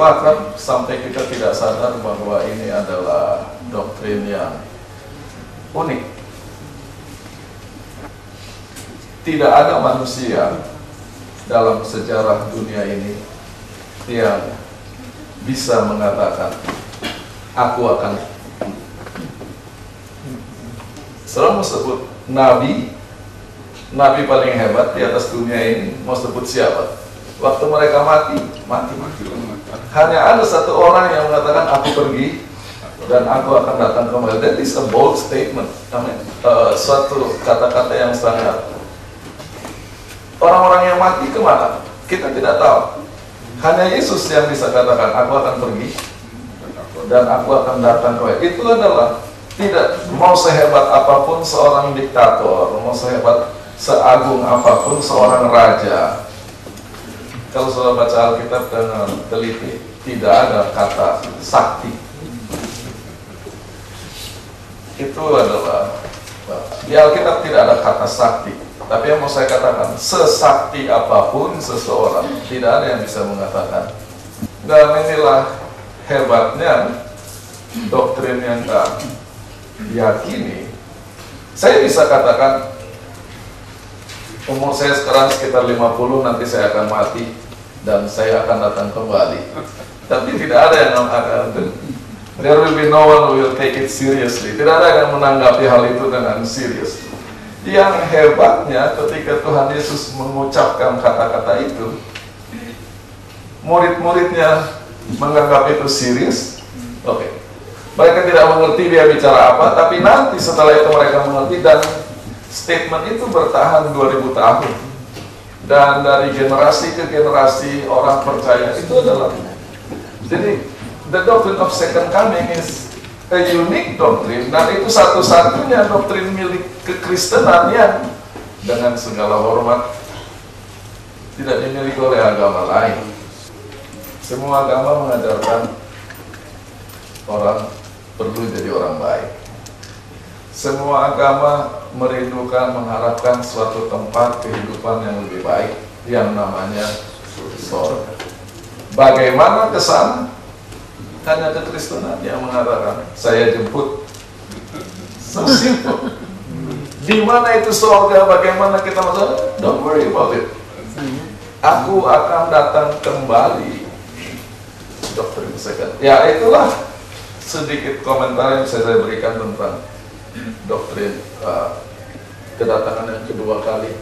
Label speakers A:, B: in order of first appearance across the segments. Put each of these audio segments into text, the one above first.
A: begitu akrab sampai kita tidak sadar bahwa ini adalah doktrin yang unik. Tidak ada manusia dalam sejarah dunia ini yang bisa mengatakan aku akan Selalu sebut nabi nabi paling hebat di atas dunia ini mau sebut siapa? Waktu mereka mati, mati mati. Hanya ada satu orang yang mengatakan aku pergi dan aku akan datang kembali. That is a bold statement. Amin. Uh, suatu kata-kata yang sangat orang-orang yang mati ke mana? Kita tidak tahu. Hanya Yesus yang bisa katakan aku akan pergi dan aku akan datang kembali. Itu adalah tidak mau sehebat apa pun seorang diktator, mau sehebat seagung apa pun seorang raja. Kalau sudah baca Alkitab dengan teliti, tidak ada kata sakti. Itu adalah di Alkitab tidak ada kata sakti. Tapi yang mau saya katakan, sesakti apa pun seseorang, tidak ada yang bisa mengatakan. Dan inilah hebatnya doktrin yang tak yakini. Saya bisa katakan umur saya sekarang sekitar 50 nanti saya akan mati dan saya akan datang kembali. Tapi tidak ada yang akan there will be no one who will take it seriously. Tidak ada yang menanggapi hal itu dengan serius yang hebatnya ketika Tuhan Yesus mengucapkan kata-kata itu murid-muridnya menganggap itu serius. Oke. Okay. mereka tidak mengerti dia bicara apa tapi nanti setelah itu mereka mengerti dan statement itu bertahan 2000 tahun dan dari generasi ke generasi orang percaya itu adalah jadi the doctrine of second coming is a unique doctrine. Dan itu satu-satunya doktrin milik kekristenan yang dengan segala hormat tidak dimiliki oleh agama lain. Semua agama mengajarkan orang perlu jadi orang baik. Semua agama merindukan, mengharapkan suatu tempat kehidupan yang lebih baik yang namanya surga. Bagaimana ke sana? Hanya kekristenan yang mengatakan, saya jemput. So simple. Di mana itu surga? Bagaimana kita masuk? Don't worry about it. Aku akan datang kembali. Dokter second. Ya itulah sedikit komentar yang saya berikan tentang doktrin uh, kedatangan yang kedua kali.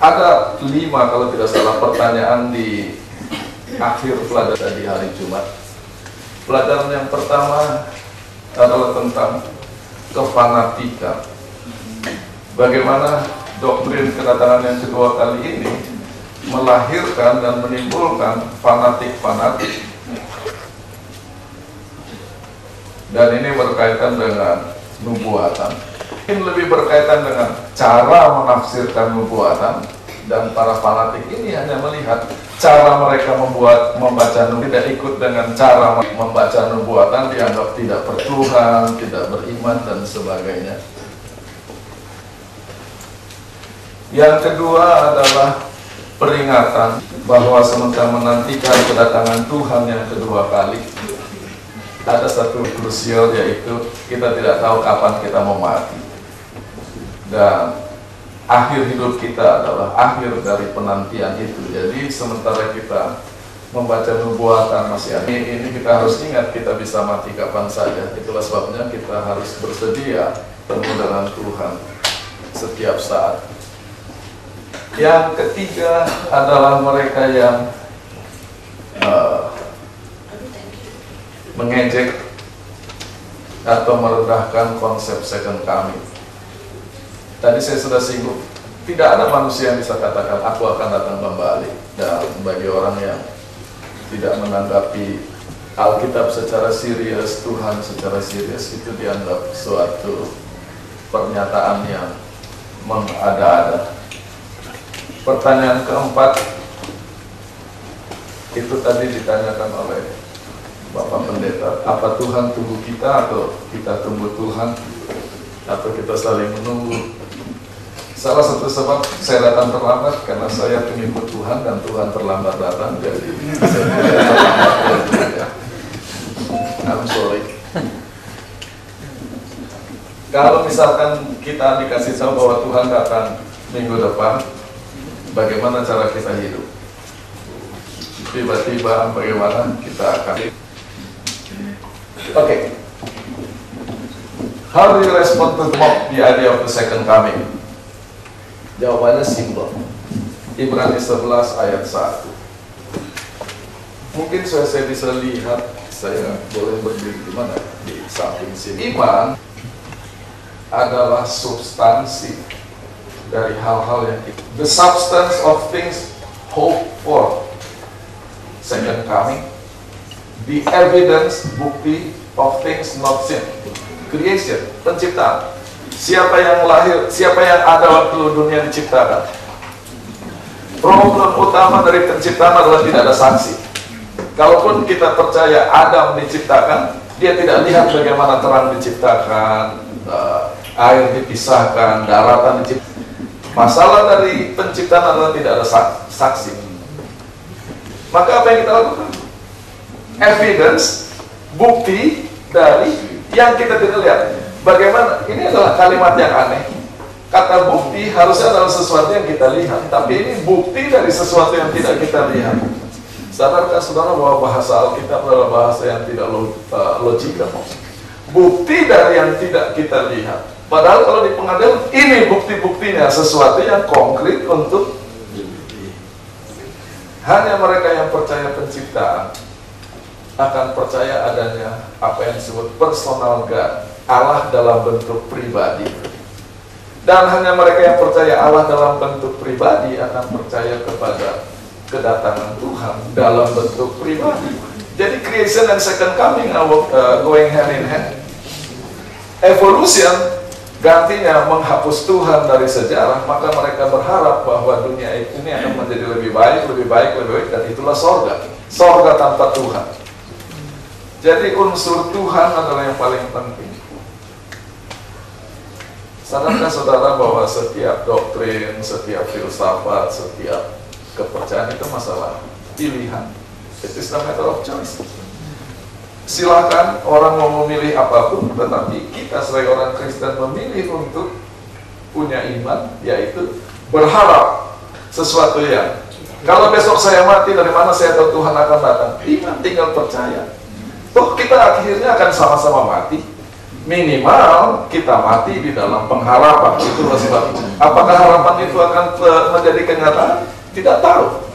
A: Ada lima kalau tidak salah pertanyaan di akhir pelajaran di hari Jumat. Pelajaran yang pertama adalah tentang kefanatikan. Bagaimana doktrin kedatangan yang kedua kali ini melahirkan dan menimbulkan fanatik-fanatik dan ini berkaitan dengan nubuatan. Ini lebih berkaitan dengan cara menafsirkan nubuatan dan para fanatik ini hanya melihat cara mereka membuat membaca nubuatan tidak ikut dengan cara membaca nubuatan dianggap tidak bertuhan, tidak beriman dan sebagainya. Yang kedua adalah peringatan bahwa sementara menantikan kedatangan Tuhan yang kedua kali ada satu krusial yaitu kita tidak tahu kapan kita mau mati. Dan akhir hidup kita adalah akhir dari penantian itu. Jadi sementara kita membaca nubuatan masih ini kita harus ingat kita bisa mati kapan saja. Itulah sebabnya kita harus bersedia bertemu dengan Tuhan setiap saat. Yang ketiga adalah mereka yang uh, mengejek atau merendahkan konsep second coming. Tadi saya sudah singgung, tidak ada manusia yang bisa katakan aku akan datang kembali. Dan bagi orang yang tidak menanggapi Alkitab secara serius, Tuhan secara serius itu dianggap suatu pernyataan yang mengada-ada. Pertanyaan keempat itu tadi ditanyakan oleh Bapak Pendeta, apa Tuhan tunggu kita atau kita tunggu Tuhan atau kita saling menunggu? Salah satu sebab saya datang terlambat karena saya pengikut Tuhan dan Tuhan terlambat datang jadi saya terlambat. I'm sorry. Kalau misalkan kita dikasih tahu bahwa Tuhan datang minggu depan, bagaimana cara kita hidup? Tiba-tiba bagaimana kita akan Oke, okay. How do you respond to mock the idea of the second coming? Jawabannya simpel. Ibrani 11 ayat 1. Mungkin saya, saya bisa lihat, saya boleh berdiri di mana? Di samping sini. Iman adalah substansi dari hal-hal yang. The substance of things hope for. Second coming. The evidence, bukti of things not seen creation, penciptaan. Siapa yang lahir, siapa yang ada waktu dunia diciptakan? Problem utama dari penciptaan adalah tidak ada saksi. Kalaupun kita percaya Adam diciptakan, dia tidak lihat bagaimana terang diciptakan, uh, air dipisahkan, daratan diciptakan. Masalah dari penciptaan adalah tidak ada saksi. Maka apa yang kita lakukan? Evidence, bukti dari yang kita tidak lihat. Bagaimana? Ini adalah kalimat yang aneh. Kata bukti harusnya adalah sesuatu yang kita lihat, tapi ini bukti dari sesuatu yang tidak kita lihat. Sadarkah saudara bahwa bahasa Alkitab adalah bahasa yang tidak uh, logika? Bukti dari yang tidak kita lihat. Padahal kalau di pengadilan ini bukti-buktinya sesuatu yang konkret untuk hanya mereka yang percaya penciptaan akan percaya adanya apa yang disebut personal God, Allah dalam bentuk pribadi. Dan hanya mereka yang percaya Allah dalam bentuk pribadi akan percaya kepada kedatangan Tuhan dalam bentuk pribadi. Jadi creation and second coming are uh, going hand in hand. Evolution gantinya menghapus Tuhan dari sejarah, maka mereka berharap bahwa dunia ini akan menjadi lebih baik, lebih baik, lebih baik, dan itulah sorga. Sorga tanpa Tuhan. Jadi unsur Tuhan adalah yang paling penting. Sadarkah saudara bahwa setiap doktrin, setiap filsafat, setiap kepercayaan itu masalah pilihan. It is the matter of choice. Silakan orang mau memilih apa pun, tetapi kita sebagai orang Kristen memilih untuk punya iman, yaitu berharap sesuatu yang kalau besok saya mati, dari mana saya tahu Tuhan akan datang? Iman tinggal percaya. Toh kita akhirnya akan sama-sama mati. Minimal kita mati di dalam pengharapan. Itu sebabnya. Apakah harapan itu akan menjadi kenyataan? Tidak tahu.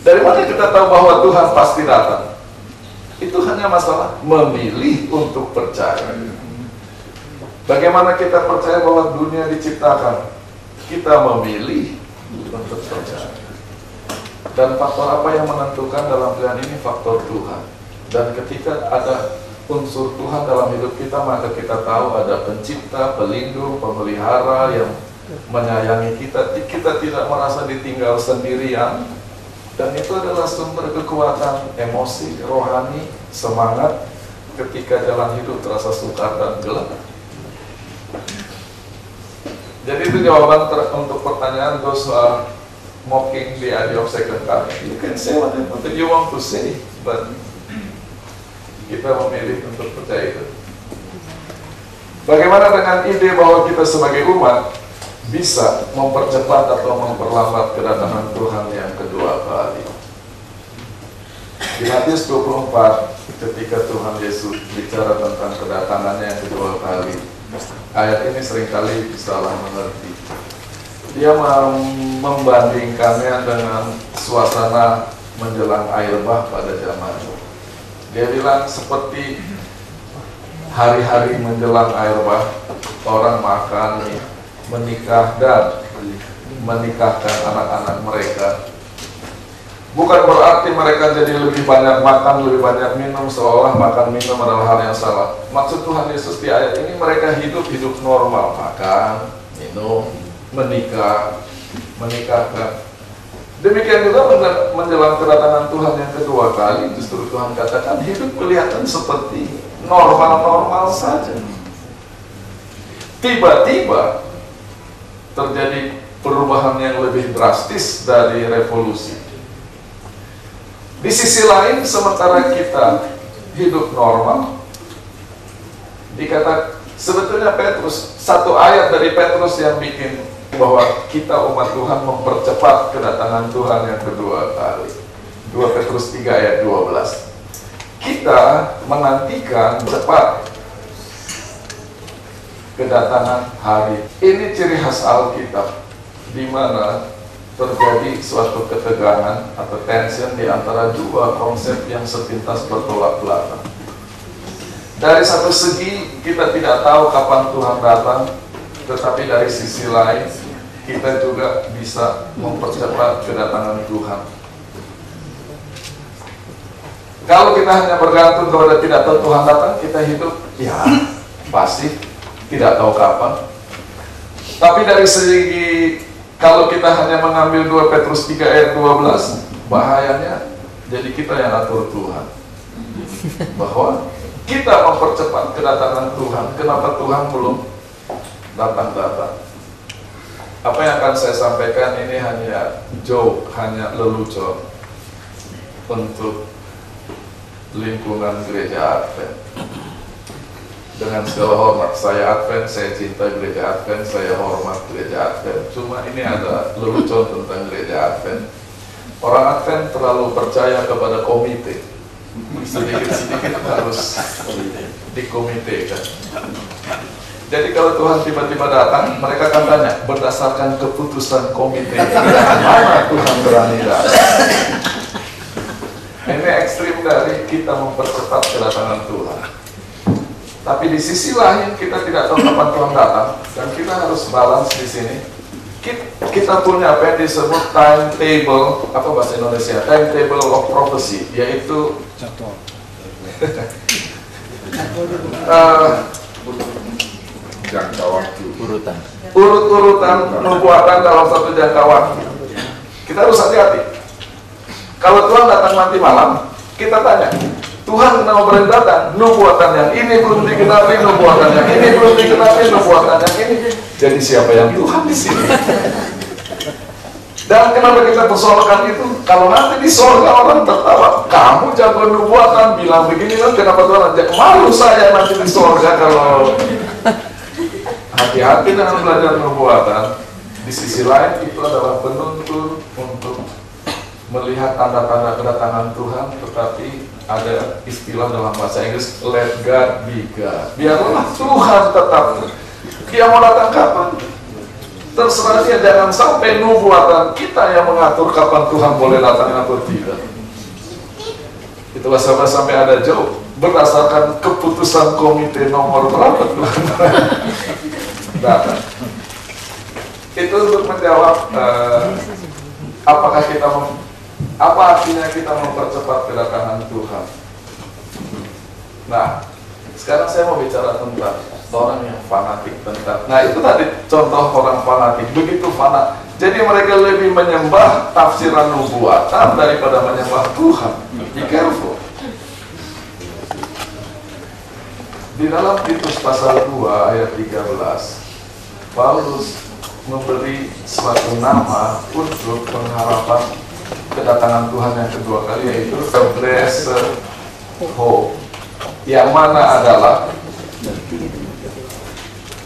A: Dari mana kita tahu bahwa Tuhan pasti datang? Itu hanya masalah memilih untuk percaya. Bagaimana kita percaya bahwa dunia diciptakan? Kita memilih untuk percaya. Dan faktor apa yang menentukan dalam pilihan ini? Faktor Tuhan. Dan ketika ada unsur Tuhan dalam hidup kita, maka kita tahu ada pencipta, pelindung, pemelihara yang menyayangi kita. Kita tidak merasa ditinggal sendirian. Dan itu adalah sumber kekuatan emosi, rohani, semangat ketika jalan hidup terasa sukar dan gelap. Jadi itu jawaban untuk pertanyaan those are mocking the idea of second coming. You can say whatever you want to say, but kita memilih untuk percaya itu. Bagaimana dengan ide bahwa kita sebagai umat bisa mempercepat atau memperlambat kedatangan Tuhan yang kedua kali? Di Matius 24, ketika Tuhan Yesus bicara tentang kedatangannya yang kedua kali, ayat ini sering kali salah mengerti. Dia membandingkannya dengan suasana menjelang air bah pada zaman dia bilang seperti hari-hari menjelang air bah, orang makan, menikah dan menikahkan anak-anak mereka. Bukan berarti mereka jadi lebih banyak makan, lebih banyak minum, seolah makan minum adalah hal yang salah. Maksud Tuhan Yesus di ayat ini mereka hidup hidup normal, makan, minum, menikah, menikahkan. Demikian juga menjelang kedatangan Tuhan yang kedua kali, justru Tuhan katakan hidup kelihatan seperti normal-normal saja. Tiba-tiba terjadi perubahan yang lebih drastis dari revolusi. Di sisi lain, sementara kita hidup normal, dikata sebetulnya Petrus, satu ayat dari Petrus yang bikin bahwa kita umat Tuhan mempercepat kedatangan Tuhan yang kedua kali. 2 Petrus 3 ayat 12. Kita menantikan cepat kedatangan hari. Ini ciri khas Alkitab di mana terjadi suatu ketegangan atau tension di antara dua konsep yang sepintas bertolak belakang. Dari satu segi kita tidak tahu kapan Tuhan datang, tetapi dari sisi lain kita juga bisa mempercepat kedatangan Tuhan. Kalau kita hanya bergantung kepada tidak tahu Tuhan datang, kita hidup ya pasti tidak tahu kapan. Tapi dari segi kalau kita hanya mengambil 2 Petrus 3 ayat 12, bahayanya jadi kita yang atur Tuhan. Bahwa kita mempercepat kedatangan Tuhan. Kenapa Tuhan belum datang-datang? Apa yang akan saya sampaikan ini hanya joke, hanya lelucon untuk lingkungan gereja Advent dengan segala hormat saya Advent, saya cinta gereja Advent, saya hormat gereja Advent. Cuma ini ada lelucon tentang gereja Advent. Orang Advent terlalu percaya kepada komite. Sedikit-sedikit harus dikomitekan. Jadi kalau Tuhan tiba-tiba datang, mereka akan tanya berdasarkan keputusan komite mana Tuhan berani datang. Ini ekstrim dari kita mempercepat kedatangan Tuhan. Tapi di sisi lain kita tidak tahu kapan Tuhan datang dan kita harus balance di sini. Kita punya apa yang disebut timetable apa bahasa Indonesia timetable of prophecy yaitu uh, jangka waktu urutan urut-urutan nubuatan dalam satu jangka waktu. Kita harus hati-hati. Kalau Tuhan datang nanti malam, kita tanya, Tuhan kenapa boleh datang? Nubuatan yang ini belum digenapi, nubuatan yang ini belum digenapi, nubuatan yang ini. Jadi siapa yang Tuhan di sini? Dan kenapa kita persoalkan itu? Kalau nanti di sorga orang tertawa, kamu jago nubuatan, bilang begini kan kenapa Tuhan ajak malu saya nanti di sorga kalau hati-hati dengan belajar nubuatan. Di sisi lain itu adalah penuntun untuk melihat tanda-tanda kedatangan Tuhan, tetapi ada istilah dalam bahasa Inggris let God be God. Biarlah Tuhan tetap dia mau datang kapan? Terserah dia jangan sampai nubuatan kita yang mengatur kapan Tuhan boleh datang atau tidak. Itulah sampai sampai ada jauh berdasarkan keputusan komite nomor berapa itu untuk menjawab uh, apakah kita apa artinya kita mempercepat kedatangan Tuhan? Nah, sekarang saya mau bicara tentang orang yang fanatik tentang. Nah, itu tadi contoh orang fanatik, begitu fanatik. Jadi mereka lebih menyembah tafsiran nubuatan daripada menyembah Tuhan. Be careful. Di dalam Titus pasal 2 ayat 13, Paulus memberi suatu nama untuk pengharapan kedatangan Tuhan yang kedua kali yaitu the blessed hope. Yang mana adalah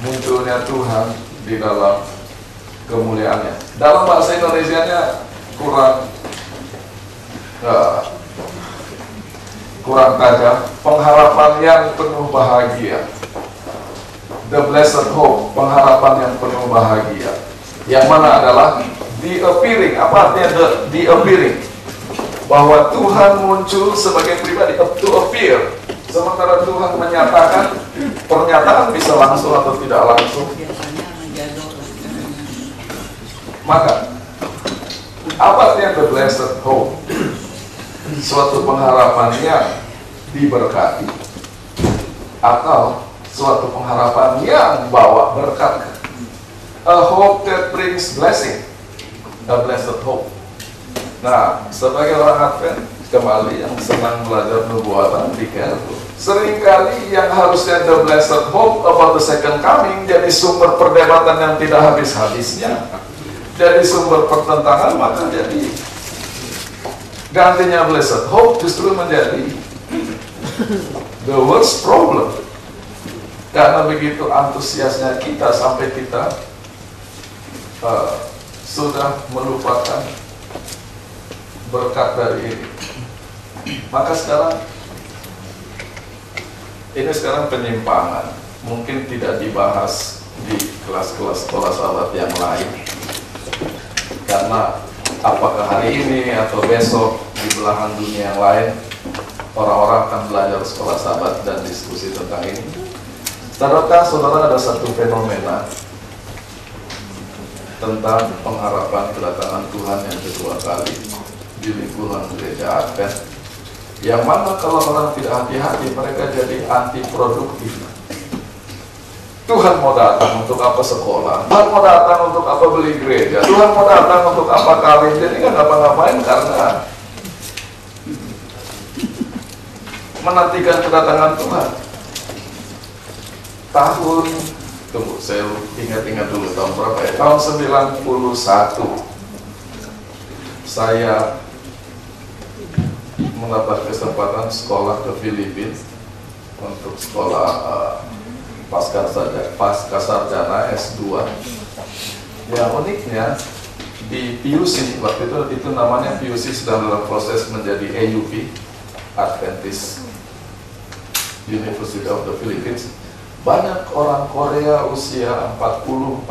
A: munculnya Tuhan di dalam kemuliaannya. Dalam bahasa Indonesia-nya kurang uh, kurang tajam pengharapan yang penuh bahagia the blessed hope pengharapan yang penuh bahagia. Yang mana adalah the appearing apa artinya the, the appearing? Bahwa Tuhan muncul sebagai pribadi to appear. Sementara Tuhan menyatakan pernyataan bisa langsung atau tidak langsung? Maka apa artinya the blessed hope? Suatu pengharapan yang diberkati. Atau suatu pengharapan yang bawa berkat a hope that brings blessing a blessed hope. Nah, sebagai orang Advent, kembali yang senang belajar nubuatan di careful. Seringkali yang harusnya the blessed hope about the second coming jadi sumber perdebatan yang tidak habis-habisnya. Jadi sumber pertentangan maka jadi gantinya blessed hope justru menjadi the worst problem. Karena begitu antusiasnya kita sampai kita uh, sudah melupakan berkat dari ini. Maka sekarang ini sekarang penyimpangan. Mungkin tidak dibahas di kelas-kelas sekolah sahabat yang lain. Karena apakah hari ini atau besok di belahan dunia yang lain orang-orang akan belajar sekolah sahabat dan diskusi tentang ini Saudara, saudara ada satu fenomena tentang pengharapan kedatangan Tuhan yang kedua kali di lingkungan gereja Advent yang mana kalau orang tidak hati-hati mereka jadi anti produktif Tuhan mau datang untuk apa sekolah? Tuhan mau datang untuk apa beli gereja? Tuhan mau datang untuk apa kawin? Jadi nggak ngapa-ngapain karena menantikan kedatangan Tuhan tahun. Tunggu saya ingat-ingat dulu tahun berapa ya? Tahun 91 saya mendapat kesempatan sekolah ke Filipina untuk sekolah uh, pasca sarjana pasca sarjana S2 yang uniknya di PUC waktu itu itu namanya PUC sedang dalam proses menjadi AUP Adventist University of the Philippines banyak orang Korea usia 40-45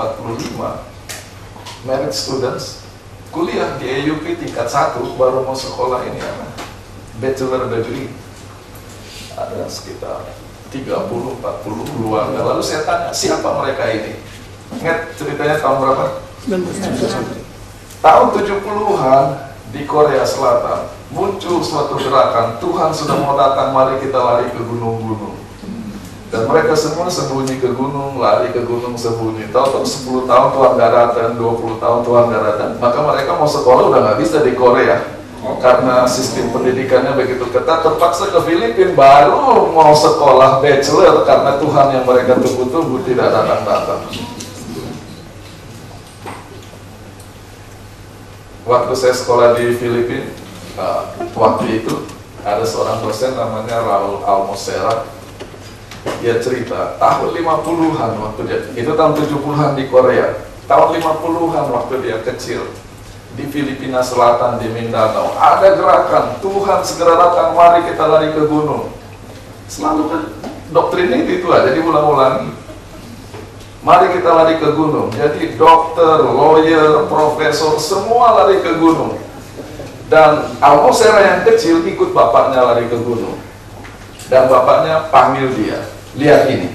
A: merit students kuliah di AUP tingkat satu baru mau sekolah ini apa? bachelor degree. Ada sekitar 30-40 keluarga. Lalu saya tanya siapa mereka ini? Ingat ceritanya tahun berapa? tahun 70-an di Korea Selatan. Muncul suatu gerakan Tuhan sudah mau datang mari kita lari ke gunung-gunung dan mereka semua sembunyi ke gunung, lari ke gunung sembunyi. Tahu-tahu 10 tahun Tuhan gak datang, 20 tahun Tuhan gak datang. Maka mereka mau sekolah udah nggak bisa di Korea. Karena sistem pendidikannya begitu ketat, terpaksa ke Filipina baru mau sekolah bachelor karena Tuhan yang mereka tunggu-tunggu tidak datang-datang. Waktu saya sekolah di Filipina, uh, waktu itu ada seorang dosen namanya Raul Almosera dia cerita tahun 50-an waktu dia itu tahun 70-an di Korea. Tahun 50-an waktu dia kecil di Filipina Selatan di Mindanao. Ada gerakan Tuhan segera datang mari kita lari ke gunung. Selalu kan doktrinnya itu itu aja diulang-ulangi. Mari kita lari ke gunung. Jadi dokter, lawyer, profesor semua lari ke gunung. Dan Almosera yang kecil ikut bapaknya lari ke gunung. Dan bapaknya panggil dia lihat ini.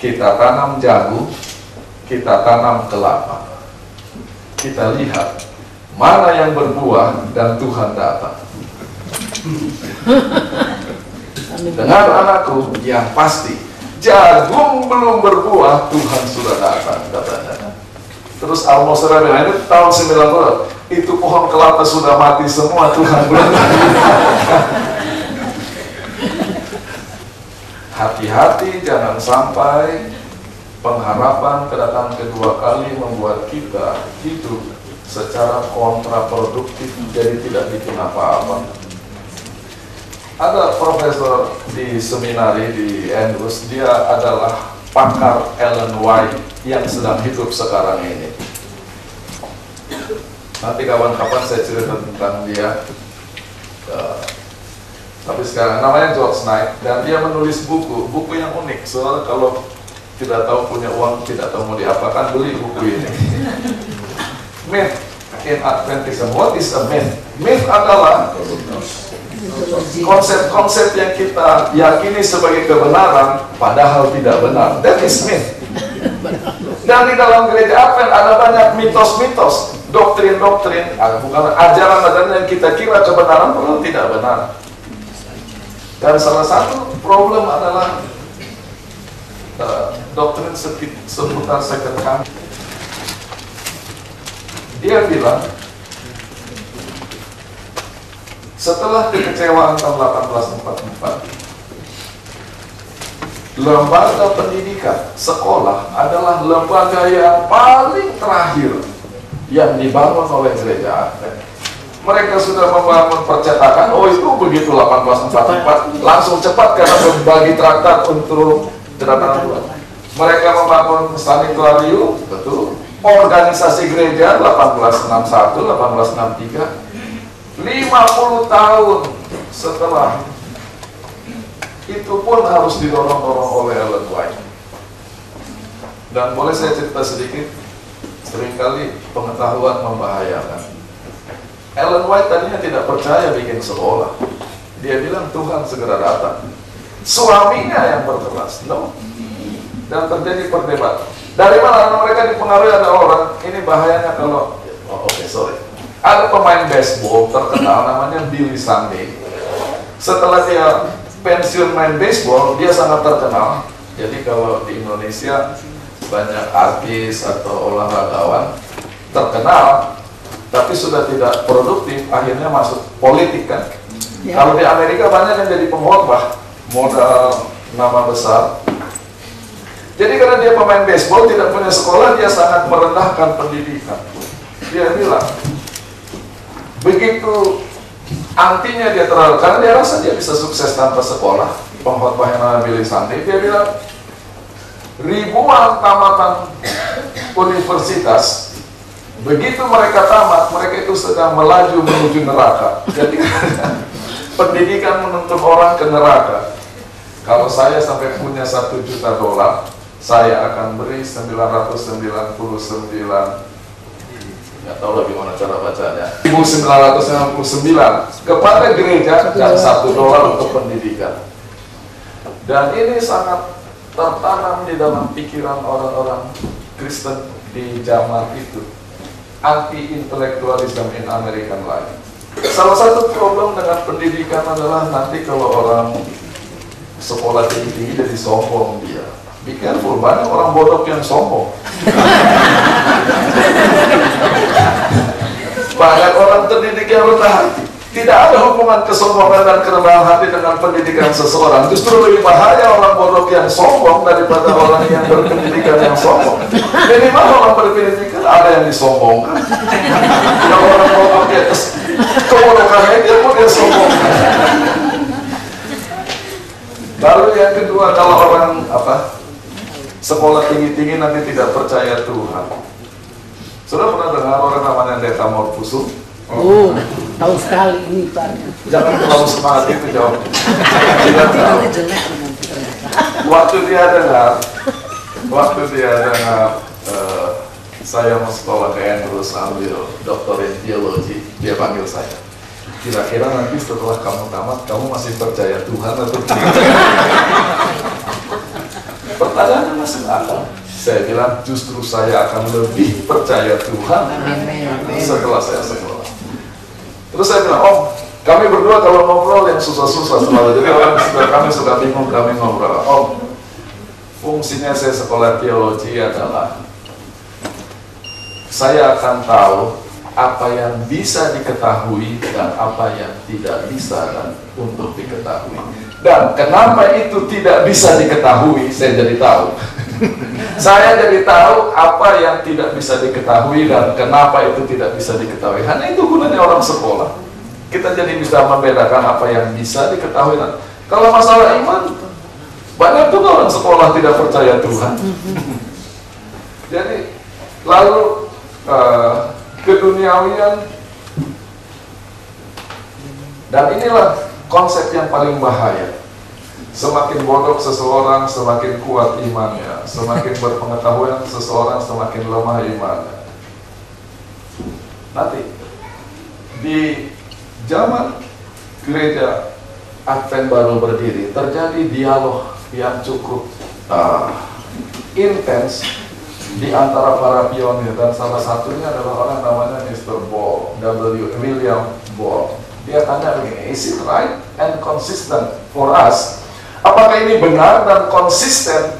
A: Kita tanam jagung kita tanam kelapa. Kita lihat mana yang berbuah dan Tuhan datang. Dengan anakku yang pasti jagung belum berbuah Tuhan sudah datang katanya terus Almosera bilang itu tahun 90 itu pohon kelapa sudah mati semua Tuhan belum hati-hati jangan sampai pengharapan kedatangan kedua kali membuat kita hidup secara kontraproduktif jadi tidak bikin apa-apa. Ada profesor di seminari di Andrews dia adalah pakar Ellen White yang sedang hidup sekarang ini. Nanti kawan-kawan saya cerita tentang dia tapi sekarang namanya George Knight dan dia menulis buku buku yang unik. Soalnya kalau tidak tahu punya uang tidak tahu mau diapakan beli buku ini. Myth in Adventism. What is a myth? Myth adalah konsep-konsep yang kita yakini sebagai kebenaran padahal tidak benar. That is myth. Dan di dalam gereja Advent ada banyak mitos-mitos doktrin-doktrin bukan ajaran-ajaran yang kita kira kebenaran padahal tidak benar dan salah satu problem adalah uh, doktrin seputar second coming. Dia bilang setelah kekecewaan tahun 1844 lembaga pendidikan sekolah adalah lembaga yang paling terakhir yang dibangun oleh gereja Advent mereka sudah membangun percetakan. Oh itu begitu 1844 langsung cepat karena berbagi traktat untuk kedatangan Tuhan mereka membangun sanitarium betul. Organisasi gereja 1861 1863 50 tahun setelah itu pun harus didorong-dorong oleh Ellen White. Dan boleh saya cerita sedikit, sering kali pengetahuan membahayakan. Ellen White tadinya tidak percaya bikin sekolah. Dia bilang Tuhan segera datang. Suaminya yang berkeras, no. Dan terjadi perdebatan. Dari mana mereka dipengaruhi ada orang, ini bahayanya kalau, oh, oke okay, sorry ada pemain baseball terkenal namanya Billy Sunday. Setelah dia pensiun main baseball, dia sangat terkenal. Jadi kalau di Indonesia banyak artis atau olahragawan terkenal, tapi sudah tidak produktif, akhirnya masuk politik kan. Ya. Kalau di Amerika banyak yang jadi pengkhotbah, modal nama besar. Jadi karena dia pemain baseball, tidak punya sekolah, dia sangat merendahkan pendidikan. Dia bilang, Begitu antinya dia terlalu, karena dia rasa dia bisa sukses tanpa sekolah. Pengkhotbah yang namanya Billy Sunday, dia bilang, ribuan tamatan universitas, begitu mereka tamat, mereka itu sedang melaju menuju neraka. Jadi pendidikan menuntun orang ke neraka. Kalau saya sampai punya satu juta dolar, saya akan beri 999 nggak tahu lagi mana cara bacanya. 1999 kepada gereja dan satu dolar untuk pendidikan. Dan ini sangat tertanam di dalam pikiran orang-orang Kristen di zaman itu anti intelektualisme in American life salah satu problem dengan pendidikan adalah nanti kalau orang sekolah tinggi jadi sombong dia Be careful, banyak orang bodoh yang sombong. banyak orang terdidik yang rendah hati. Tidak ada hubungan kesombongan dan kerendahan hati dengan pendidikan seseorang. Justru lebih bahaya orang bodoh yang sombong daripada orang yang berpendidikan yang sombong. mana orang berpendidikan ada yang disombongkan. Kalau orang bodoh dia kebodohannya dia pun dia sombong. Lalu yang kedua kalau orang apa sekolah tinggi-tinggi nanti tidak percaya Tuhan. Sudah pernah dengar orang namanya Deta Morfusum?
B: Oh, tahu sekali ini Pak.
A: Jangan terlalu semangat itu jawab. Tidak tahu. Waktu dia dengar, waktu dia dengar uh, saya mau sekolah ke Andrews ambil doktorin teologi, dia panggil saya. Kira-kira nanti setelah kamu tamat, kamu masih percaya Tuhan atau tidak? Pertanyaannya masih akal. Saya bilang justru saya akan lebih percaya Tuhan setelah saya sekolah. Terus saya bilang, oh kami berdua kalau ngobrol yang susah-susah selalu. Jadi orang sudah kami suka bingung kami ngobrol. Oh fungsinya saya sekolah teologi adalah saya akan tahu apa yang bisa diketahui dan apa yang tidak bisa dan untuk diketahui. Dan kenapa itu tidak bisa diketahui, saya jadi tahu. Saya jadi tahu apa yang tidak bisa diketahui dan kenapa itu tidak bisa diketahui. Hanya itu gunanya orang sekolah. Kita jadi bisa membedakan apa yang bisa diketahui. Dan kalau masalah iman, banyak juga orang sekolah tidak percaya Tuhan. jadi lalu uh, keduniawian dan inilah konsep yang paling bahaya. Semakin bodoh seseorang, semakin kuat imannya. Semakin berpengetahuan seseorang, semakin lemah imannya. Nanti, di zaman gereja Advent baru berdiri, terjadi dialog yang cukup uh, intens di antara para pionir dan salah satunya adalah orang namanya Mr. Ball, W. William Ball dia tanya begini, is it right and consistent for us? Apakah ini benar dan konsisten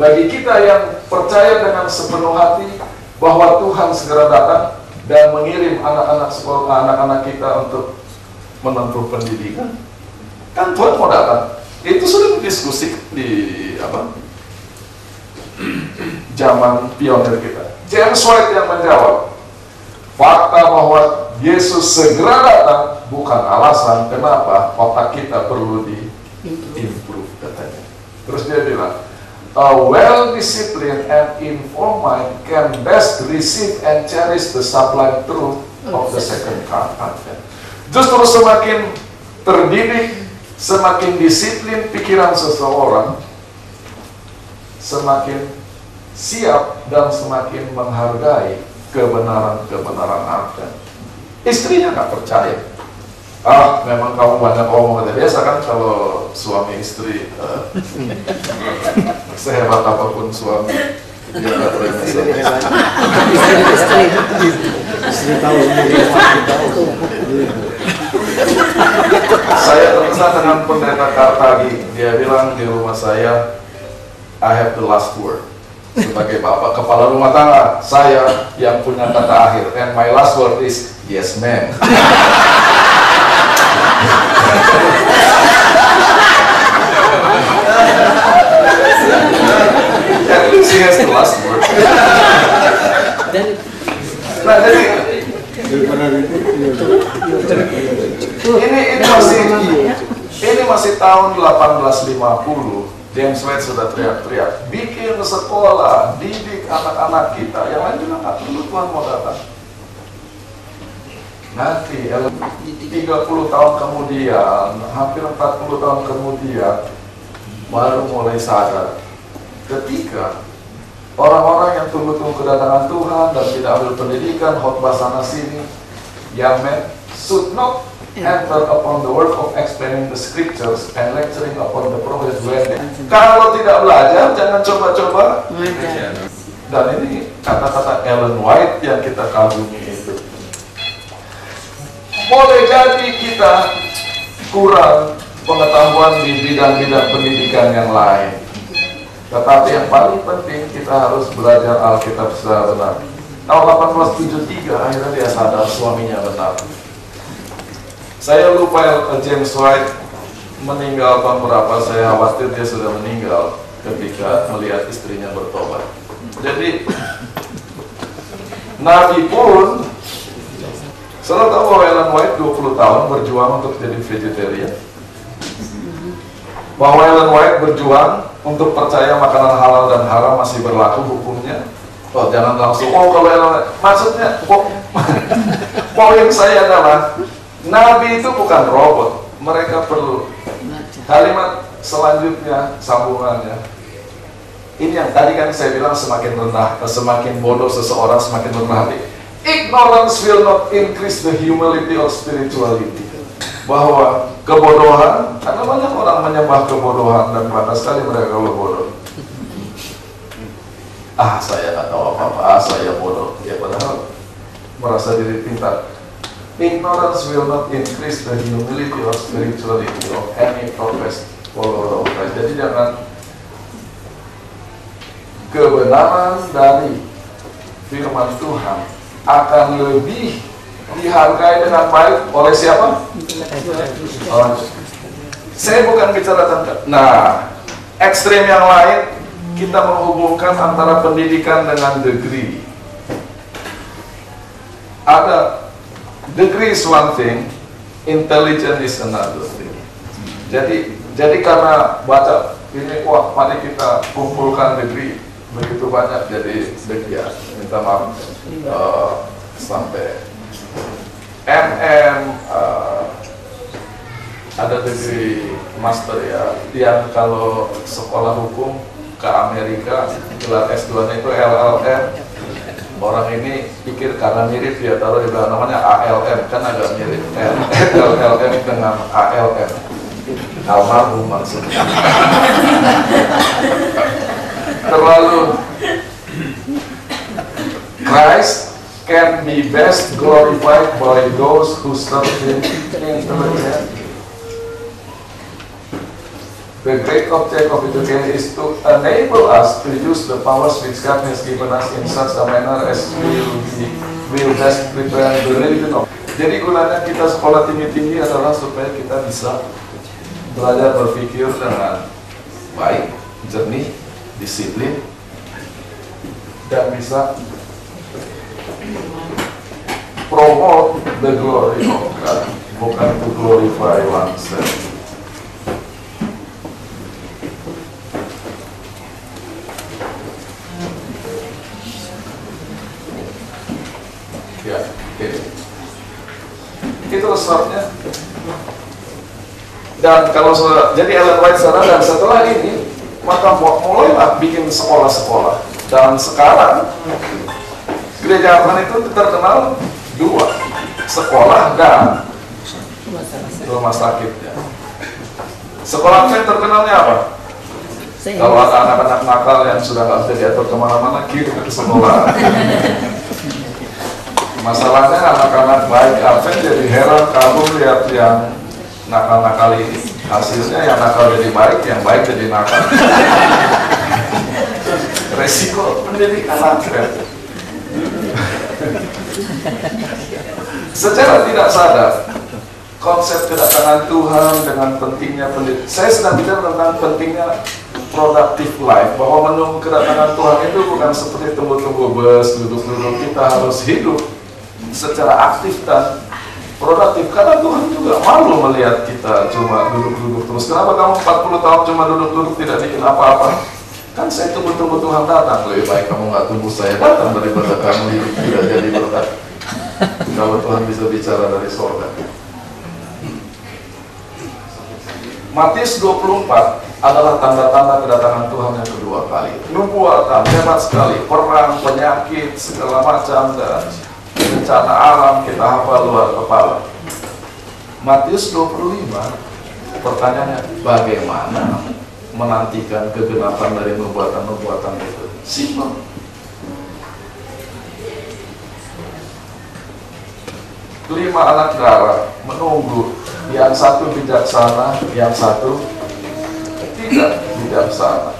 A: bagi kita yang percaya dengan sepenuh hati bahwa Tuhan segera datang dan mengirim anak-anak sekolah, anak-anak kita untuk menempuh pendidikan. Kan Tuhan mau datang. Itu sudah diskusi di apa? Zaman pionir kita. James White yang menjawab, fakta bahwa Yesus segera datang bukan alasan kenapa otak kita perlu di. Terus dia bilang, a well-disciplined and informed mind can best receive and cherish the sublime truth of the second advent. Justru semakin terdidik, semakin disiplin pikiran seseorang, semakin siap dan semakin menghargai kebenaran-kebenaran advent. Istrinya nggak percaya. Ah, memang kamu banyak omong kata biasa kan kalau suami istri uh, sehebat apa pun suami dia nggak terima
B: Istri, istri, istri tahu
A: Saya terkesan dengan pendeta Kartagi. Dia bilang di rumah saya, I have the last word. Sebagai bapak kepala rumah tangga, saya yang punya kata akhir. And my last word is yes ma'am. Ini ini masih ini masih tahun 1850 James White sudah teriak-teriak bikin sekolah didik anak-anak kita. Yang lain juga nggak perlu Tuhan mau datang nanti 30 tahun kemudian hampir 40 tahun kemudian baru mulai sadar. Ketika orang-orang yang tunggu-tunggu kedatangan Tuhan dan tidak ambil pendidikan khotbah sana sini young men should not enter upon the work of explaining the scriptures and lecturing upon the prophets when they. Kalau tidak belajar jangan coba-coba. Dan ini kata-kata Ellen White yang kita kagumi boleh jadi kita kurang pengetahuan di bidang-bidang pendidikan yang lain. Tetapi yang paling penting kita harus belajar Alkitab secara benar. Tahun 1873 akhirnya dia sadar suaminya benar. Saya lupa James White meninggal tahun berapa. Saya khawatir dia sudah meninggal ketika melihat istrinya bertobat. Jadi Nabi pun Saudara tahu bahwa Ellen White 20 tahun berjuang untuk jadi vegetarian bahwa Ellen White berjuang untuk percaya makanan halal dan haram masih berlaku hukumnya Oh jangan langsung, oh kalau Ellen White Maksudnya, po- poin saya adalah Nabi itu bukan robot Mereka perlu. Kalimat selanjutnya, sambungannya. Ini yang tadi kan saya bilang semakin rendah, semakin bodoh seseorang semakin rendah hati. Ignorance will not increase the humility of spirituality. Bahwa kebodohan, karena banyak orang menyembah kebodohan dan pantas sekali mereka kalau bodoh. Ah, saya nggak tahu apa-apa, ah, saya bodoh. Ya padahal merasa diri pintar. Ignorance will not increase the humility or spirituality of any professed follower of Christ. Jadi jangan kebenaran dari firman Tuhan akan lebih dihargai dengan baik oleh siapa? Saya bukan bicara tentang. Nah, ekstrem yang lain kita menghubungkan antara pendidikan dengan degree. Ada degree is one thing, intelligence is another thing. Jadi jadi karena baca ini wah mari kita kumpulkan degree begitu banyak jadi degree ya minta maaf eh, sampai MM eh, ada degree master ya yang kalau sekolah hukum ke Amerika gelar S2 nya itu LLM orang ini pikir karena mirip dia taruh di belakang namanya ALM kan agak mirip LLM dengan ALM almarhum maksudnya. Terlalu Christ can be best glorified by those who serve him intelligently The great object of education is to enable us to use the powers which God has given us in such a manner as will be will best prepare the religion of. Jadi gunanya kita sekolah tinggi-tinggi adalah supaya kita bisa belajar berpikir dengan baik, jernih, disiplin, dan bisa promote the glory of God, bukan to glorify oneself. Ya. Itu sebabnya. Dan kalau saudara, jadi Ellen White saudara, dan setelah ini, maka mu- mulailah bikin sekolah-sekolah. Dan sekarang, gereja Advent itu terkenal dua, sekolah dan rumah sakit. Ya. Sekolah Advent terkenalnya apa? Kalau ada anak-anak nakal yang sudah nggak bisa diatur ke mana-mana, kirim ke sekolah. Masalahnya anak-anak baik Advent jadi heran kamu lihat yang nakal-nakal ini. Hasilnya yang nakal jadi baik, yang baik jadi nakal. Resiko pendidikan Advent. Secara tidak sadar, konsep kedatangan Tuhan dengan pentingnya pendidikan. Saya sedang bicara tentang pentingnya productive life, bahwa menunggu kedatangan Tuhan itu bukan seperti tunggu-tunggu bus, duduk-duduk, kita harus hidup secara aktif dan produktif karena Tuhan juga malu melihat kita cuma duduk-duduk terus kenapa kamu 40 tahun cuma duduk-duduk tidak bikin apa-apa kan saya tunggu-tunggu Tuhan datang lebih baik kamu nggak tunggu saya datang daripada kamu hidup tidak jadi berkat. Kalau Tuhan bisa bicara dari sorga. Matius 24 adalah tanda-tanda kedatangan Tuhan yang kedua kali. Nubuatan hebat sekali, perang, penyakit, segala macam dan bencana alam kita hafal luar kepala. Matius 25 pertanyaannya bagaimana menantikan kegenapan dari nubuatan-nubuatan itu? Simpel. Lima anak darah menunggu yang satu bijaksana, yang satu tidak bijaksana.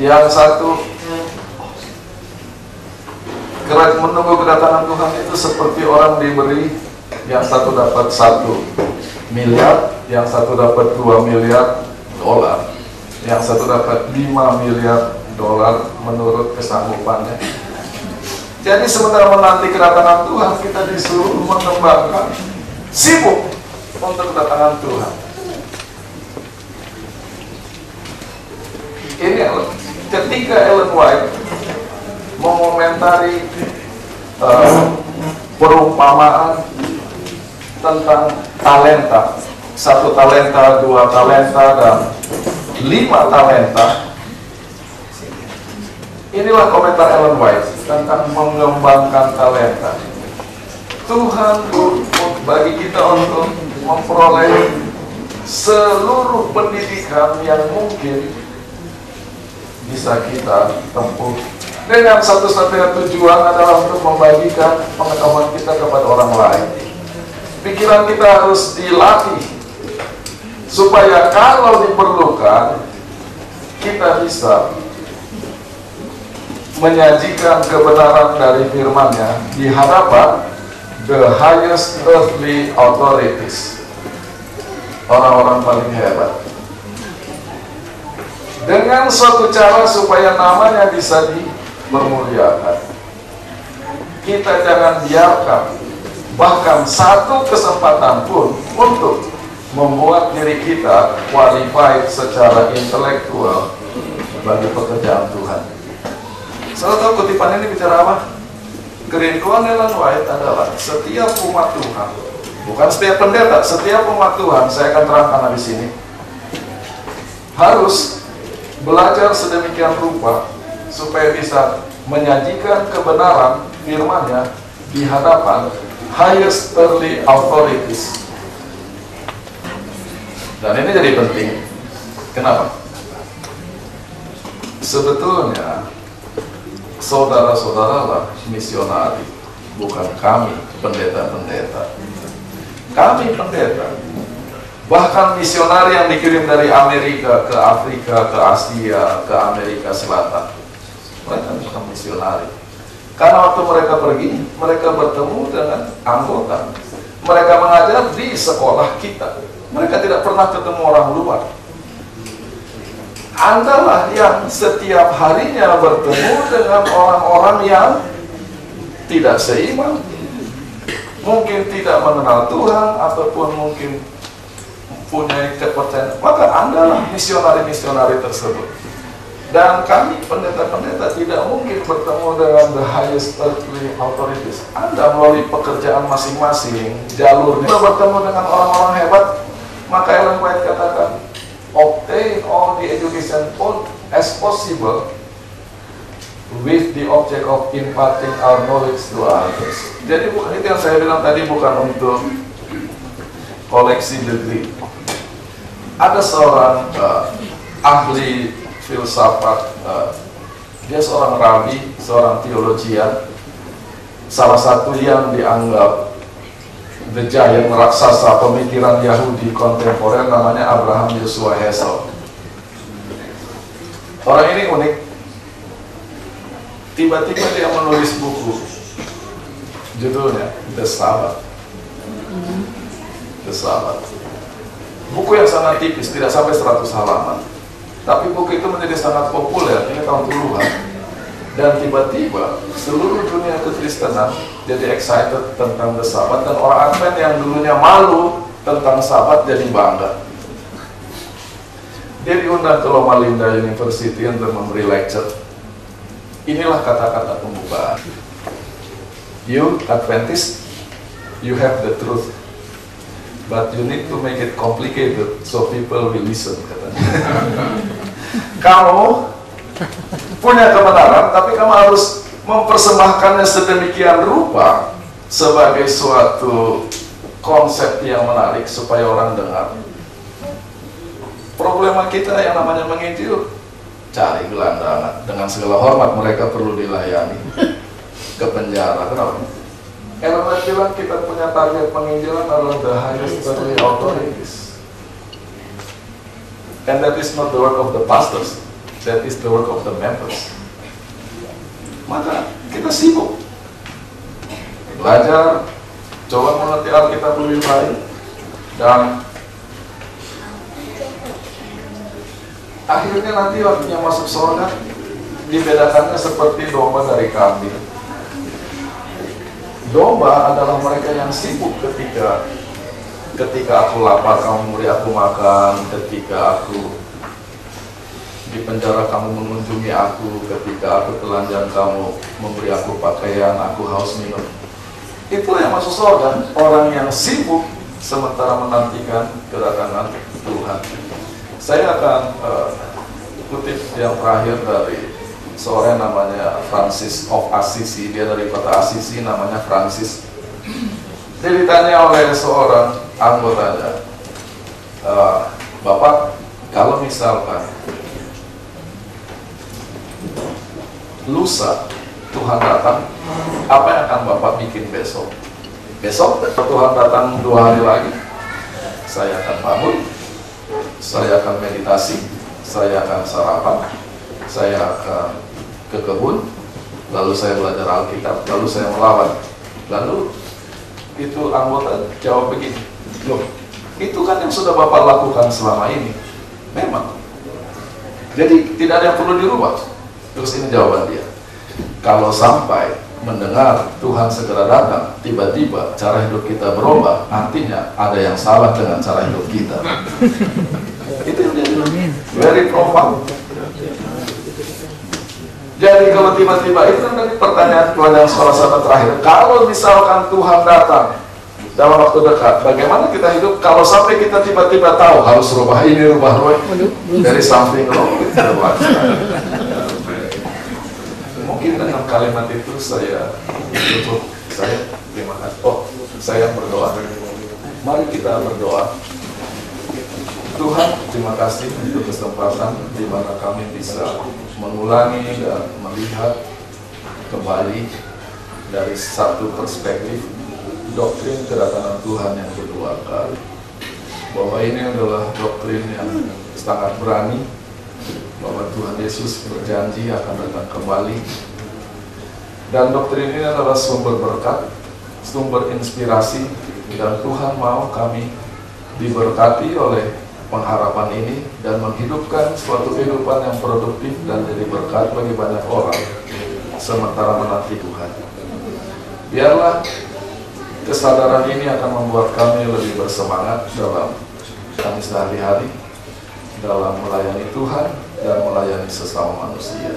A: Yang satu Gerak menunggu kedatangan Tuhan itu seperti orang diberi yang satu dapat satu miliar, yang satu dapat dua miliar dolar, yang satu dapat lima miliar dolar menurut kesanggupannya. Jadi sementara menanti kedatangan Tuhan kita disuruh mengembangkan sibuk untuk kedatangan Tuhan. Ini ketika Ellen White mengomentari uh, perumpamaan tentang talenta. Satu talenta, dua talenta, dan lima talenta. Inilah komentar Ellen White tentang mengembangkan talenta. Tuhan bagi kita untuk memperoleh seluruh pendidikan yang mungkin bisa kita tempuh. Dengan satu-satunya tujuan adalah untuk membagikan pengetahuan kita kepada orang lain. Pikiran kita harus dilatih supaya kalau diperlukan kita bisa menyajikan kebenaran dari firman-Nya di hadapan the highest earthly authorities. Orang-orang paling hebat dengan suatu cara supaya namanya bisa dipermuliakan. Kita jangan biarkan bahkan satu kesempatan pun untuk membuat diri kita qualified secara intelektual bagi pekerjaan Tuhan. Salah tahu kutipan ini bicara apa? Kerinduan Ellen White adalah setiap umat Tuhan, bukan setiap pendeta, setiap umat Tuhan, saya akan terangkan di sini, harus belajar sedemikian rupa supaya bisa menyajikan kebenaran firman-Nya di hadapan highest earthly authorities. Dan ini jadi penting. Kenapa? Sebetulnya saudara-saudara lah misionari, bukan kami pendeta-pendeta. Kami pendeta Bahkan misionari yang dikirim dari Amerika ke Afrika, ke Asia, ke Amerika Selatan. Mereka bukan misionari. Karena waktu mereka pergi, mereka bertemu dengan anggota. Mereka mengajar di sekolah kita. Mereka tidak pernah ketemu orang luar. Andalah yang setiap harinya bertemu dengan orang-orang yang tidak seiman, mungkin tidak mengenal Tuhan, ataupun mungkin punya kepercayaan. Maka Anda misionari-misionari tersebut. Dan kami pendeta-pendeta tidak mungkin bertemu dengan the highest earthly authorities. Anda melalui pekerjaan masing-masing, jalurnya bertemu dengan orang-orang hebat, maka Ellen White katakan, obtain all the education as possible with the object of imparting our knowledge to others. Jadi bukan itu yang saya bilang tadi bukan untuk koleksi degree. Ada seorang uh, ahli filsafat uh, dia seorang rabi, seorang teologian salah satu yang dianggap the giant raksasa pemikiran Yahudi kontemporer namanya Abraham Joshua Hessel orang ini unik. Tiba-tiba dia menulis buku. Judulnya The Sabbath. The Sabbath. Buku yang sangat tipis, tidak sampai 100 halaman tapi buku itu menjadi sangat populer, ini tahun puluhan. Dan tiba-tiba seluruh dunia kekristenan jadi excited tentang the Sabat dan orang Advent yang dulunya malu tentang Sabat jadi bangga. Dia diundang ke Loma Linda University untuk memberi lecture. Inilah kata-kata pembukaan. You Adventist, you have the truth, but you need to make it complicated so people will listen. Katanya. kamu punya kebenaran, tapi kamu harus mempersembahkannya sedemikian rupa sebagai suatu konsep yang menarik supaya orang dengar. Problema kita yang namanya menginjil, cari gelandangan. Dengan segala hormat mereka perlu dilayani ke penjara. Kenapa? Karena bilang kita punya target penginjilan adalah the highest earthly authorities. And that is not the work of the pastors, that is the work of the members. Maka kita sibuk belajar, coba mengerti Alkitab lebih baik, dan akhirnya nanti waktunya masuk surga dibedakannya seperti domba dari kambing. Domba adalah mereka yang sibuk ketika ketika aku lapar kamu memberi aku makan, ketika aku di penjara kamu mengunjungi aku, ketika aku telanjang kamu memberi aku pakaian, aku haus minum. Itulah yang masuk surga, orang yang sibuk sementara menantikan kedatangan Tuhan. Saya akan uh, kutip yang terakhir dari seorang namanya Francis of Assisi, dia dari kota Assisi namanya Francis. Dia ditanya oleh seorang anggotanya, e, Bapak, kalau misalkan lusa Tuhan datang, apa yang akan Bapak bikin besok? Besok Tuhan datang dua hari lagi, saya akan bangun, saya akan meditasi, saya akan sarapan, saya akan ke kebun, lalu saya belajar Alkitab, lalu saya melawan, lalu itu anggota jawab begini, loh itu kan yang sudah Bapak lakukan selama ini, memang. Jadi tidak ada yang perlu dirubah. Terus ini jawaban dia. Kalau sampai mendengar Tuhan segera datang, tiba-tiba cara hidup kita berubah, artinya ada yang salah dengan cara hidup kita. itu yang dia bilang. Very profound. Jadi kalau tiba-tiba itu kan tadi pertanyaan Tuhan yang salah satu terakhir. Kalau misalkan Tuhan datang dalam waktu dekat, bagaimana kita hidup? Kalau sampai kita tiba-tiba tahu harus rubah ini, rubah rubah dari samping loh, Mungkin dengan kalimat itu saya tutup. Saya terima kasih. Oh, saya berdoa. Mari kita berdoa. Tuhan, terima kasih untuk kesempatan di mana kami bisa mengulangi dan melihat kembali dari satu perspektif doktrin kedatangan Tuhan yang kedua kali. Bahwa ini adalah doktrin yang sangat berani bahwa Tuhan Yesus berjanji akan datang kembali. Dan doktrin ini adalah sumber berkat, sumber inspirasi, dan Tuhan mau kami diberkati oleh pengharapan ini dan menghidupkan suatu kehidupan yang produktif dan jadi berkat bagi banyak orang sementara menanti Tuhan. Biarlah kesadaran ini akan membuat kami lebih bersemangat dalam kami sehari-hari dalam melayani Tuhan dan melayani sesama manusia.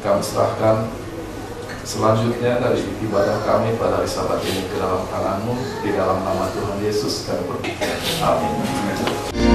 A: Kami serahkan selanjutnya dari ibadah kami pada hari sabat ini ke dalam tanganmu di dalam nama Tuhan Yesus kami berdoa. Amin.